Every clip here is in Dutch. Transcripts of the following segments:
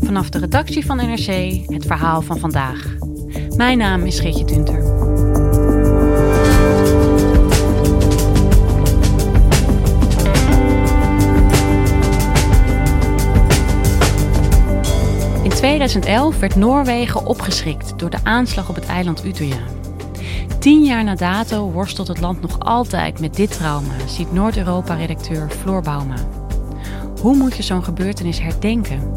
Vanaf de redactie van NRC het verhaal van vandaag. Mijn naam is Geertje Tunter. In 2011 werd Noorwegen opgeschrikt door de aanslag op het eiland Utøya. Tien jaar na dato worstelt het land nog altijd met dit trauma, ziet Noord-Europa-redacteur Floor Bauma. Hoe moet je zo'n gebeurtenis herdenken?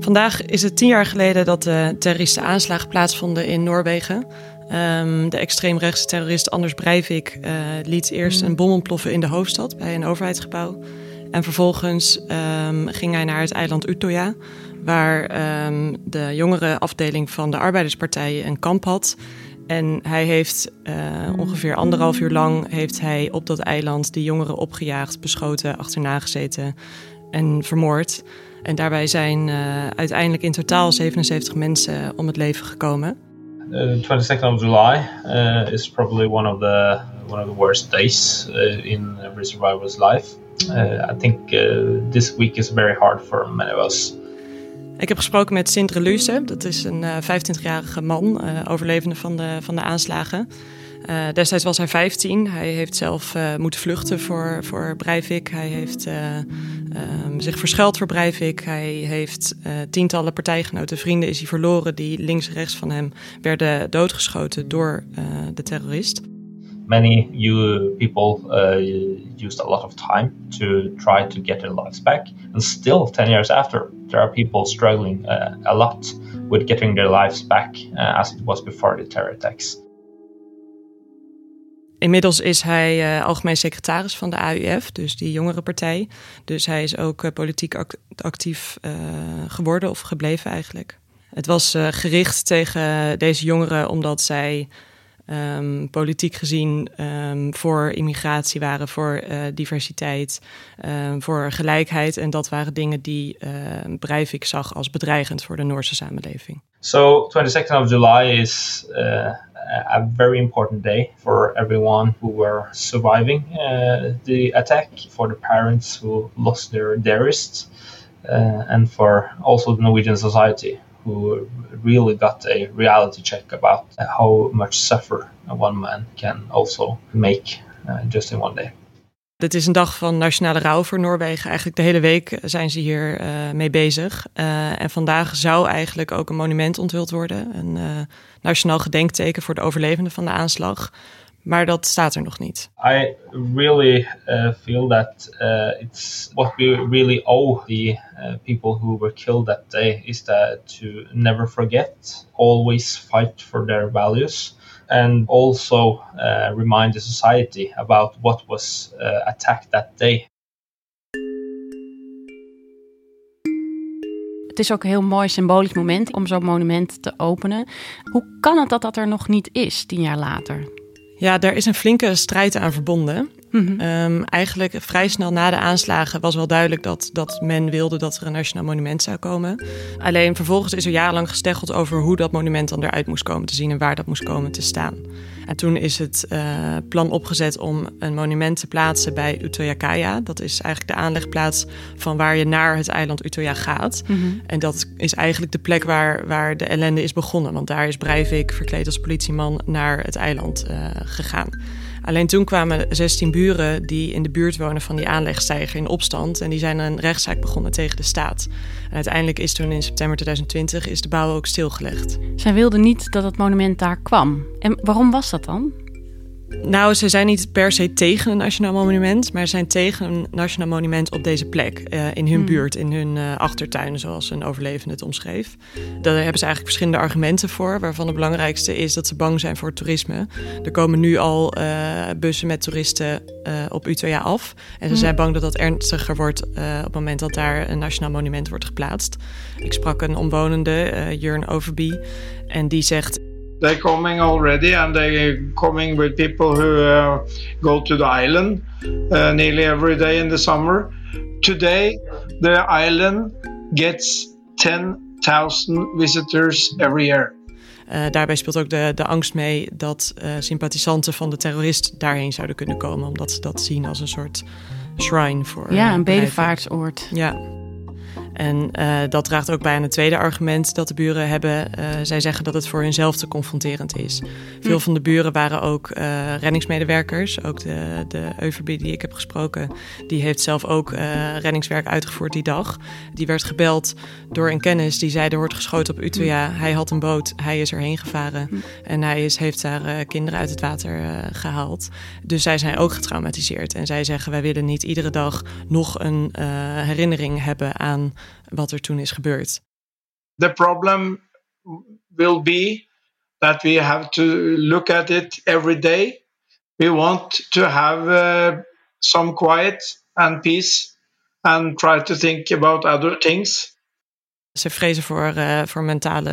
Vandaag is het tien jaar geleden dat de terroristische aanslagen plaatsvonden in Noorwegen. Um, de extreemrechtse terrorist Anders Breivik uh, liet eerst een bom ontploffen in de hoofdstad bij een overheidsgebouw. En vervolgens um, ging hij naar het eiland Utøya, waar um, de jongere afdeling van de Arbeiderspartij een kamp had. En hij heeft uh, ongeveer anderhalf uur lang heeft hij op dat eiland die jongeren opgejaagd, beschoten, achterna gezeten en vermoord. En daarbij zijn uh, uiteindelijk in totaal 77 mensen om het leven gekomen. Uh, 22nd of July uh, is probably one of the one of the worst days uh, in every survivor's life. Uh, I think this week is very hard for many of us. Ik heb gesproken met Sindre Luce, dat is een 25-jarige man, overlevende van de, van de aanslagen. Uh, destijds was hij 15. Hij heeft zelf uh, moeten vluchten voor, voor Breivik. Hij heeft uh, um, zich verschuild voor Breivik. Hij heeft tientallen partijgenoten, vrienden is hij verloren... die links en rechts van hem werden doodgeschoten door de terrorist. Many you people used a lot of time to try to get their lives back. And still, 10 years after, there are people struggling a lot with getting their lives back as it was before the terror attacks. Inmiddels is hij uh, algemeen secretaris van de AUF, dus die jongere partij. Dus hij is ook uh, politiek act actief uh, geworden of gebleven eigenlijk. Het was gericht tegen deze jongeren omdat zij um, politiek gezien um, voor immigratie waren, voor diversiteit, um, voor gelijkheid. En dat waren dingen die Breivik zag als bedreigend voor de Noorse samenleving. So 22nd of July is a very important day for everyone who were surviving uh, the attack, for the parents who lost their dearest, uh, and for also the Norwegian society who really got a reality check about how much suffer one man can also make uh, just in one day. Dit is een dag van nationale rouw voor Noorwegen. Eigenlijk de hele week zijn ze hier uh, mee bezig. Uh, en vandaag zou eigenlijk ook een monument onthuld worden. Een nationaal gedenkteken voor de overlevenden van de aanslag. Maar dat staat er nog niet. I really feel that it's what we really owe the people who were killed that day is that to never forget, always fight for their values and also uh, remind the society about what was uh, attacked that day. Het is ook een heel mooi symbolisch moment om zo'n monument te openen. Hoe kan het dat dat er nog niet is, tien jaar later? Ja, daar is een flinke strijd aan verbonden. Mm um, eigenlijk vrij snel na de aanslagen was wel duidelijk dat, dat men wilde dat er een nationaal monument zou komen. Alleen vervolgens is er jarenlang gesteggeld over hoe dat monument dan eruit moest komen te zien en waar dat moest komen te staan. En toen is het uh, plan opgezet om een monument te plaatsen bij Utøya Dat is eigenlijk de aanlegplaats van waar je naar het eiland Utøya gaat. Mm -hmm. En dat is eigenlijk de plek waar, waar de ellende is begonnen. Want daar is Breivik verkleed als politieman naar het eiland uh, gegaan. Alleen toen kwamen 16 buren die in de buurt wonen van die aanlegstijger in opstand. En die zijn een rechtszaak begonnen tegen de staat. En uiteindelijk is toen in september 2020 is de bouw ook stilgelegd. Zij wilden niet dat het monument daar kwam. En waarom was dat dan? Nou, ze zijn niet per se tegen een nationaal monument, maar ze zijn tegen een nationaal monument op deze plek. Uh, in hun hmm. buurt, in hun uh, achtertuin, zoals een overlevende het omschreef. Daar hebben ze eigenlijk verschillende argumenten voor, waarvan het belangrijkste is dat ze bang zijn voor toerisme. Er komen nu al uh, bussen met toeristen op Utøya af. En ze hmm. zijn bang dat dat ernstiger wordt op het moment dat daar een nationaal monument wordt geplaatst. Ik sprak een omwonende, Jurn Overby, en die zegt they're coming already and they're coming with people who uh, go to the island uh, nearly every day in the summer. Today, the island gets 10,000 visitors every year. Uh, daarbij speelt ook de, de angst mee dat uh, sympathisanten van de terrorist daarheen zouden kunnen komen, omdat ze dat zien als een soort shrine voor. Ja, een bedevaartsoord. Ja. En uh, dat draagt ook bij aan het tweede argument dat de buren hebben. Uh, zij zeggen dat het voor hunzelf te confronterend is. Veel hm. van de buren waren ook uh, reddingsmedewerkers. Ook de, de Euverby die ik heb gesproken, die heeft zelf ook reddingswerk uitgevoerd die dag. Die werd gebeld door een kennis die zei er wordt geschoten op Utøya. Hm. Hij had een boot, hij is erheen gevaren. Hm. En hij is, heeft daar kinderen uit het water gehaald. Dus zij zijn ook getraumatiseerd. En zij zeggen wij willen niet iedere dag nog een herinnering hebben aan wat er toen is gebeurd. The problem will be that we have to look at it every day. We want to have uh, some quiet and peace and try to think about other things. Ze vrezen voor, uh, voor mentale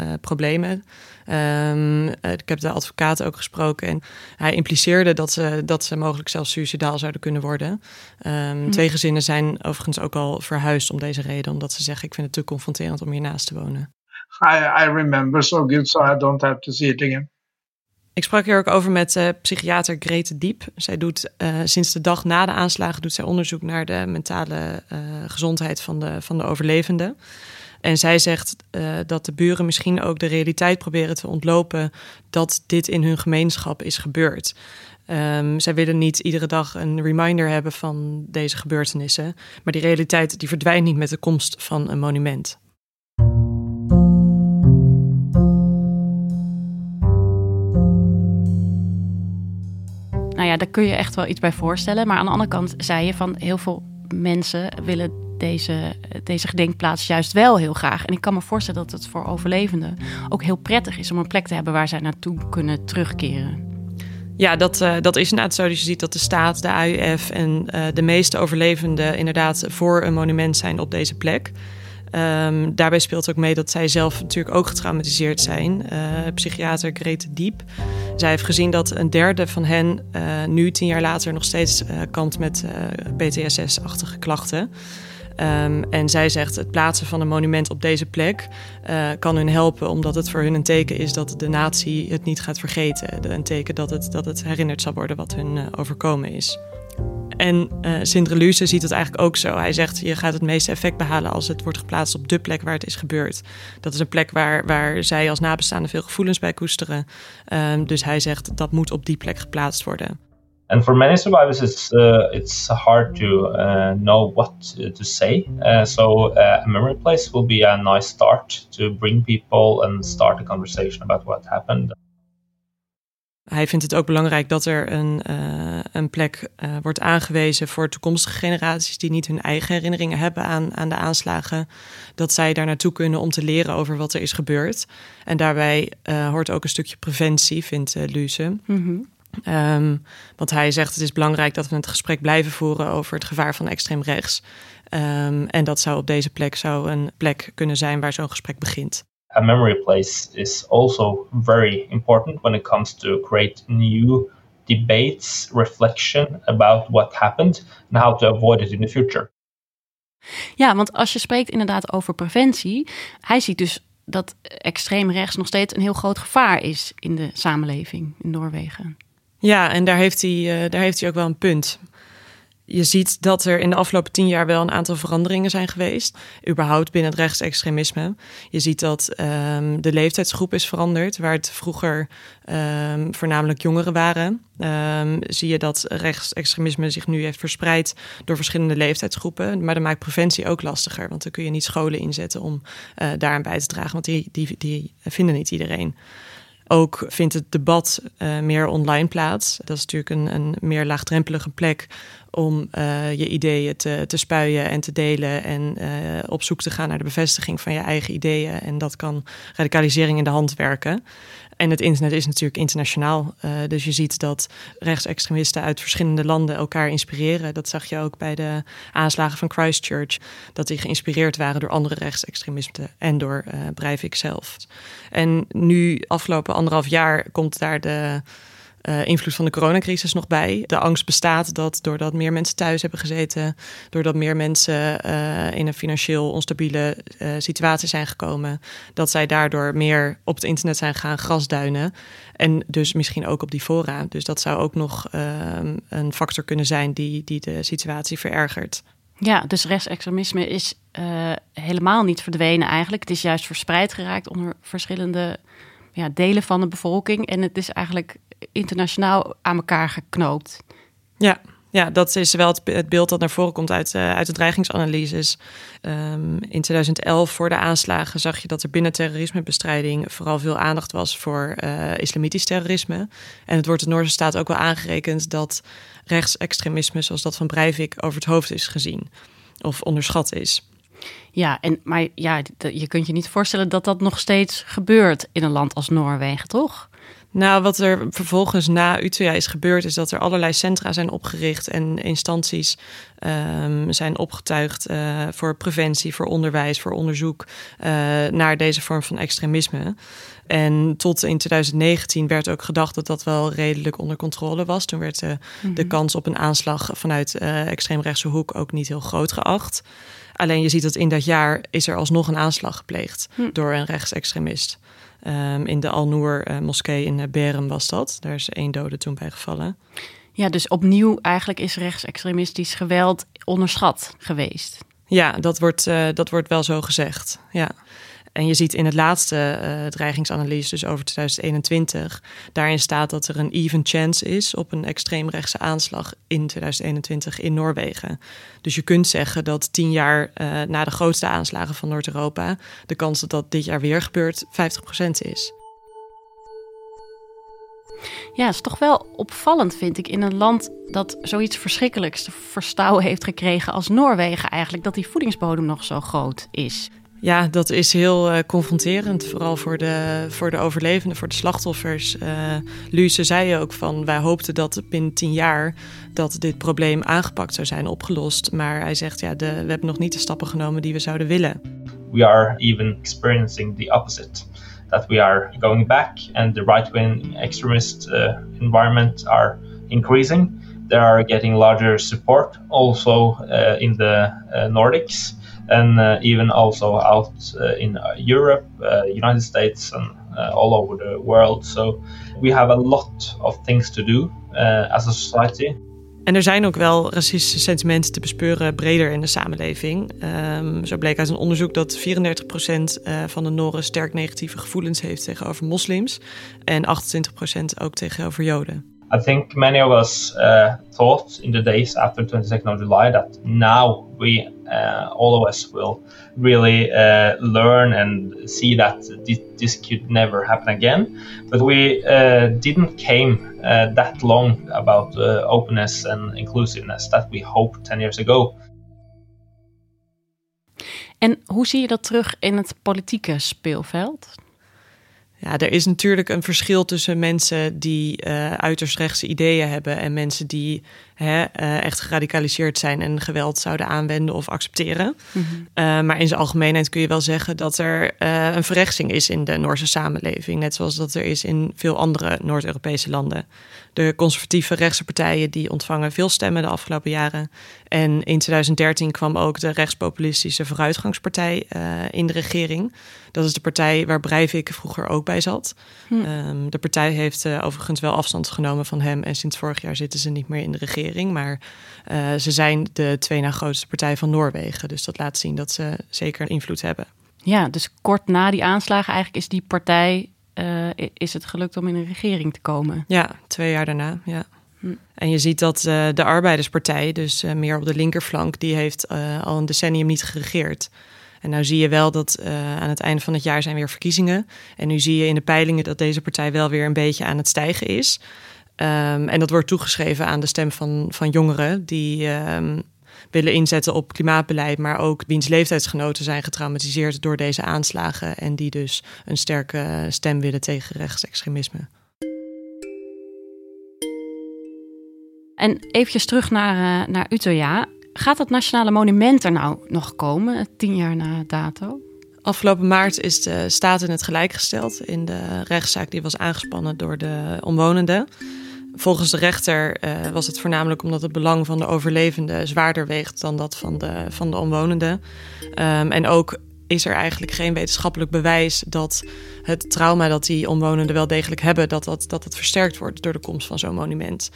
uh, problemen. Um, ik heb de advocaat ook gesproken en hij impliceerde dat ze, dat ze mogelijk zelfs suicidaal zouden kunnen worden. Um, Twee gezinnen zijn overigens ook al verhuisd om deze reden, omdat ze zeggen: Ik vind het te confronterend om hiernaast te wonen. I, I remember so good, so I don't have to see it again. Ik sprak hier ook over met uh, psychiater Grete Diep. Zij doet uh, sinds de dag na de aanslagen doet zij onderzoek naar de mentale uh, gezondheid van de, van de overlevenden. En zij zegt uh, dat de buren misschien ook de realiteit proberen te ontlopen dat dit in hun gemeenschap is gebeurd. Um, zij willen niet iedere dag een reminder hebben van deze gebeurtenissen, maar die realiteit die verdwijnt niet met de komst van een monument. Nou ja, daar kun je echt wel iets bij voorstellen. Maar aan de andere kant zei je van heel veel mensen willen deze, deze gedenkplaats juist wel heel graag. En ik kan me voorstellen dat het voor overlevenden ook heel prettig is om een plek te hebben waar zij naartoe kunnen terugkeren. Ja, dat, uh, dat is inderdaad zo. Dus je ziet dat de staat, de AUF en uh, de meeste overlevenden inderdaad voor een monument zijn op deze plek. Um, daarbij speelt ook mee dat zij zelf natuurlijk ook getraumatiseerd zijn. Uh, psychiater Grete Diep. Zij heeft gezien dat een derde van hen nu, tien jaar later, nog steeds kampt met PTSS-achtige klachten. Um, en zij zegt het plaatsen van een monument op deze plek uh, kan hun helpen, omdat het voor hun een teken is dat de natie het niet gaat vergeten. Een teken dat het, dat het herinnerd zal worden wat hun uh, overkomen is. En uh, Sindre ziet het eigenlijk ook zo. Hij zegt, je gaat het meeste effect behalen als het wordt geplaatst op de plek waar het is gebeurd. Dat is een plek waar, waar zij als nabestaanden veel gevoelens bij koesteren. Um, dus hij zegt, dat moet op die plek geplaatst worden. And for many survivors it's uh, it's hard to uh, know what to say uh, so uh, a memory place will be a nice start to bring people and start a conversation about what happened Hij vindt het ook belangrijk dat er een, uh, een plek uh, wordt aangewezen voor toekomstige generaties die niet hun eigen herinneringen hebben aan, aan de aanslagen. Dat zij daar naartoe kunnen om te leren over wat er is gebeurd. En daarbij hoort ook een stukje preventie, vindt Luce. Mm -hmm. Um, want hij zegt het is belangrijk dat we het gesprek blijven voeren over het gevaar van extreem rechts. Um, en dat zou op deze plek zou een plek kunnen zijn waar zo'n gesprek begint. A memory place is also very important when it comes to create new debates, reflection about what happened and how to avoid it in the future. Ja, want als je spreekt inderdaad over preventie, hij ziet dus dat extreem rechts nog steeds een heel groot gevaar is in de samenleving in Noorwegen. Ja, en daar heeft, hij, uh, daar heeft hij ook wel een punt. Je ziet dat er in de afgelopen tien jaar wel een aantal veranderingen zijn geweest. Überhaupt binnen het rechtsextremisme. Je ziet dat um, de leeftijdsgroep is veranderd. Waar het vroeger um, voornamelijk jongeren waren. Um, zie je dat rechtsextremisme zich nu heeft verspreid door verschillende leeftijdsgroepen. Maar dat maakt preventie ook lastiger. Want dan kun je niet scholen inzetten om uh, daaraan bij te dragen. Want die, die, die vinden niet iedereen. Ook vindt het debat uh, meer online plaats. Dat is natuurlijk een, een meer laagdrempelige plek om uh, je ideeën te, te spuien en te delen en uh, op zoek te gaan naar de bevestiging van je eigen ideeën. En dat kan radicalisering in de hand werken. En het internet is natuurlijk internationaal. Uh, dus je ziet dat rechtsextremisten uit verschillende landen elkaar inspireren. Dat zag je ook bij de aanslagen van Christchurch. Dat die geïnspireerd waren door andere rechtsextremisten en door uh, Breivik zelf. En nu, afgelopen anderhalf jaar, komt daar de uh, invloed van de coronacrisis nog bij. De angst bestaat dat doordat meer mensen thuis hebben gezeten, doordat meer mensen uh, in een financieel onstabiele uh, situatie zijn gekomen, dat zij daardoor meer op het internet zijn gaan grasduinen. En dus misschien ook op die fora. Dus dat zou ook nog ehm, een factor kunnen zijn die, die de situatie verergert. Ja, dus rechtsextremisme is helemaal niet verdwenen eigenlijk. Het is juist verspreid geraakt onder verschillende ja, delen van de bevolking. En het is eigenlijk internationaal aan elkaar geknoopt. Ja, ja, dat is wel het, beeld dat naar voren komt uit, uh, uit de dreigingsanalyses. Um, in 2011, voor de aanslagen, zag je dat er binnen terrorismebestrijding vooral veel aandacht was voor uh, islamitisch terrorisme. En het wordt de Noorse staat ook wel aangerekend dat rechtsextremisme, zoals dat van Breivik, over het hoofd is gezien of onderschat is. Ja, en, maar ja, je kunt je niet voorstellen dat dat nog steeds gebeurt in een land als Noorwegen, toch? Nou, wat er vervolgens na Utøya is gebeurd, is dat er allerlei centra zijn opgericht en instanties um, zijn opgetuigd uh, voor preventie, voor onderwijs, voor onderzoek uh, naar deze vorm van extremisme. En tot in 2019 werd ook gedacht dat dat wel redelijk onder controle was. Toen werd uh, mm -hmm. de mhm. kans op een aanslag vanuit extreemrechtse hoek ook niet heel groot geacht. Alleen je ziet dat in dat jaar is er alsnog een aanslag gepleegd hm. door een rechtsextremist. Um, in de Al-Noor-moskee uh, in uh, Berem was dat. Daar is één dode toen bij gevallen. Ja, dus opnieuw eigenlijk is rechtsextremistisch geweld onderschat geweest. Ja, dat wordt, uh, dat wordt wel zo gezegd. Ja. En je ziet in het laatste uh, dreigingsanalyse, dus over 2021, daarin staat dat er een even chance is op een extreemrechtse aanslag in 2021 in Noorwegen. Dus je kunt zeggen dat tien jaar uh, na de grootste aanslagen van Noord-Europa de kans dat dat dit jaar weer gebeurt 50% is. Ja, is toch wel opvallend, vind ik, in een land dat zoiets verschrikkelijks te verstouwen heeft gekregen als Noorwegen eigenlijk, dat die voedingsbodem nog zo groot is. Ja, dat is heel uh, confronterend, vooral voor de, voor de overlevenden, voor de slachtoffers. Uh, Luce zei ook van, wij hoopten dat binnen tien jaar dat dit probleem aangepakt zou zijn, opgelost. Maar hij zegt, ja, de, we hebben nog niet de stappen genomen die we zouden willen. We are even experiencing the opposite. That we are going back and the right-wing extremist uh, environment are increasing. They are getting larger support also in the Nordics. And uh, even also out uh, in Europe, United States, and all over the world. So we have a lot of things to do as a society. En er zijn ook wel racistische sentimenten te bespeuren breder in de samenleving. Um, zo bleek uit een onderzoek dat 34% uh, van de Noren sterk negatieve gevoelens heeft tegenover moslims en 28% ook tegenover Joden. I think many of us uh, thought in the days after 22nd of July that now we, all of us, will really uh, learn and see that this, this, could never happen again. But we uh, didn't came uh, that long about openness and inclusiveness that we hoped 10 years ago. En hoe zie je dat terug in het politieke speelveld? Ja, er is natuurlijk een verschil tussen mensen die uh, uiterst rechtse ideeën hebben en mensen die hè, uh, echt geradicaliseerd zijn en geweld zouden aanwenden of accepteren. Mm -hmm. uh, maar in zijn algemeenheid kun je wel zeggen dat er een verrechtsing is in de Noorse samenleving, net zoals dat er is in veel andere Noord-Europese landen. De conservatieve rechtse partijen die ontvangen veel stemmen de afgelopen jaren. En in 2013 kwam ook de rechtspopulistische Vooruitgangspartij in de regering. Dat is de partij waar Breivik vroeger ook bij zat. Hm. Um, de partij heeft overigens wel afstand genomen van hem. En sinds vorig jaar zitten ze niet meer in de regering. Maar uh, ze zijn de twee na grootste partij van Noorwegen. Dus dat laat zien dat ze zeker invloed hebben. Ja, dus kort na die aanslagen eigenlijk is die partij... Uh, is het gelukt om in een regering te komen. Ja, twee jaar daarna, ja. Hm. En je ziet dat de Arbeiderspartij, dus meer op de linkerflank... die heeft al een decennium niet geregeerd En nou zie je wel dat aan het einde van het jaar zijn weer verkiezingen. En nu zie je in de peilingen dat deze partij wel weer een beetje aan het stijgen is. Um, en dat wordt toegeschreven aan de stem van, van jongeren die um, willen inzetten op klimaatbeleid, maar ook wiens leeftijdsgenoten zijn getraumatiseerd door deze aanslagen en die dus een sterke stem willen tegen rechtsextremisme. En eventjes terug naar, uh, naar Utøya. Gaat dat nationale monument er nou nog komen, tien jaar na dato? Afgelopen maart is de staat in het gelijk gesteld in de rechtszaak die was aangespannen door de omwonenden. Volgens de rechter uh, was het voornamelijk omdat het belang van de overlevenden zwaarder weegt dan dat van de, van de omwonenden. Um, en ook is er eigenlijk geen wetenschappelijk bewijs dat het trauma dat die omwonenden wel degelijk hebben, dat dat, dat versterkt wordt door de komst van zo'n monument.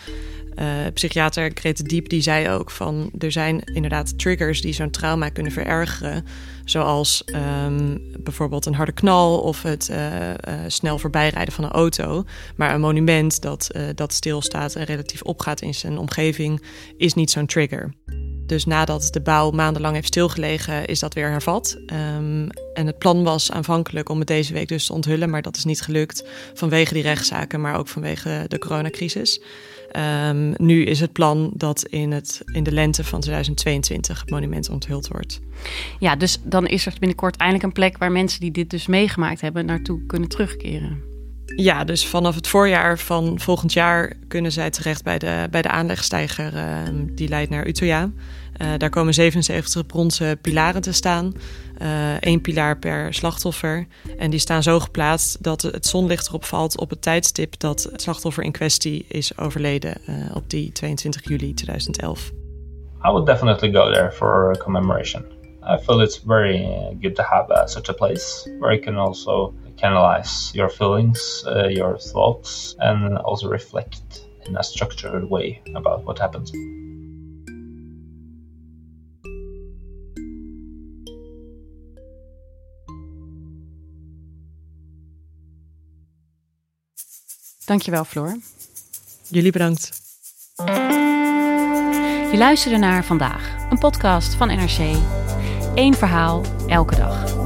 Uh, psychiater Grete Diep die zei ook van er zijn inderdaad triggers die zo'n trauma kunnen verergeren. Zoals um, bijvoorbeeld een harde knal of het uh, uh, snel voorbijrijden van een auto. Maar een monument dat, dat stilstaat en relatief opgaat in zijn omgeving is niet zo'n trigger. Dus nadat de bouw maandenlang heeft stilgelegen, is dat weer hervat. Um, en het plan was aanvankelijk om het deze week dus te onthullen, maar dat is niet gelukt vanwege die rechtszaken, maar ook vanwege de coronacrisis. Um, nu is het plan dat in, het, in de lente van 2022 het monument onthuld wordt. Ja, dus dan is er binnenkort eindelijk een plek waar mensen die dit dus meegemaakt hebben naartoe kunnen terugkeren. Ja, dus vanaf het voorjaar van volgend jaar kunnen zij terecht bij de, bij de aanlegstijger uh, die leidt naar Utøya. Uh, daar komen 77 bronzen pilaren te staan. Eén uh, pilaar per slachtoffer. En die staan zo geplaatst dat het zonlicht erop valt op het tijdstip dat het slachtoffer in kwestie is overleden uh, op die 22 juli 2011. I would definitely go there for commemoration. I feel it's very good to have such a place where you can also canalize your feelings, uh, your thoughts, and also reflect in a structured way about what happened. Dankjewel, Floor. Jullie bedankt. Je luisterde naar Vandaag, een podcast van NRC. Eén verhaal, elke dag.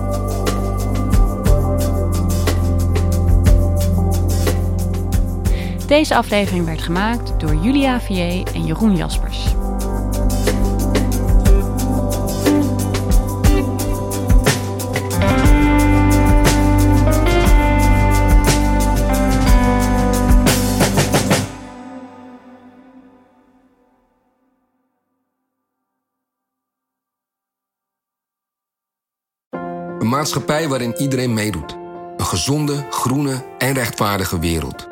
Deze aflevering werd gemaakt door Julia Vier en Jeroen Jaspers. Een maatschappij waarin iedereen meedoet. Een gezonde, groene en rechtvaardige wereld.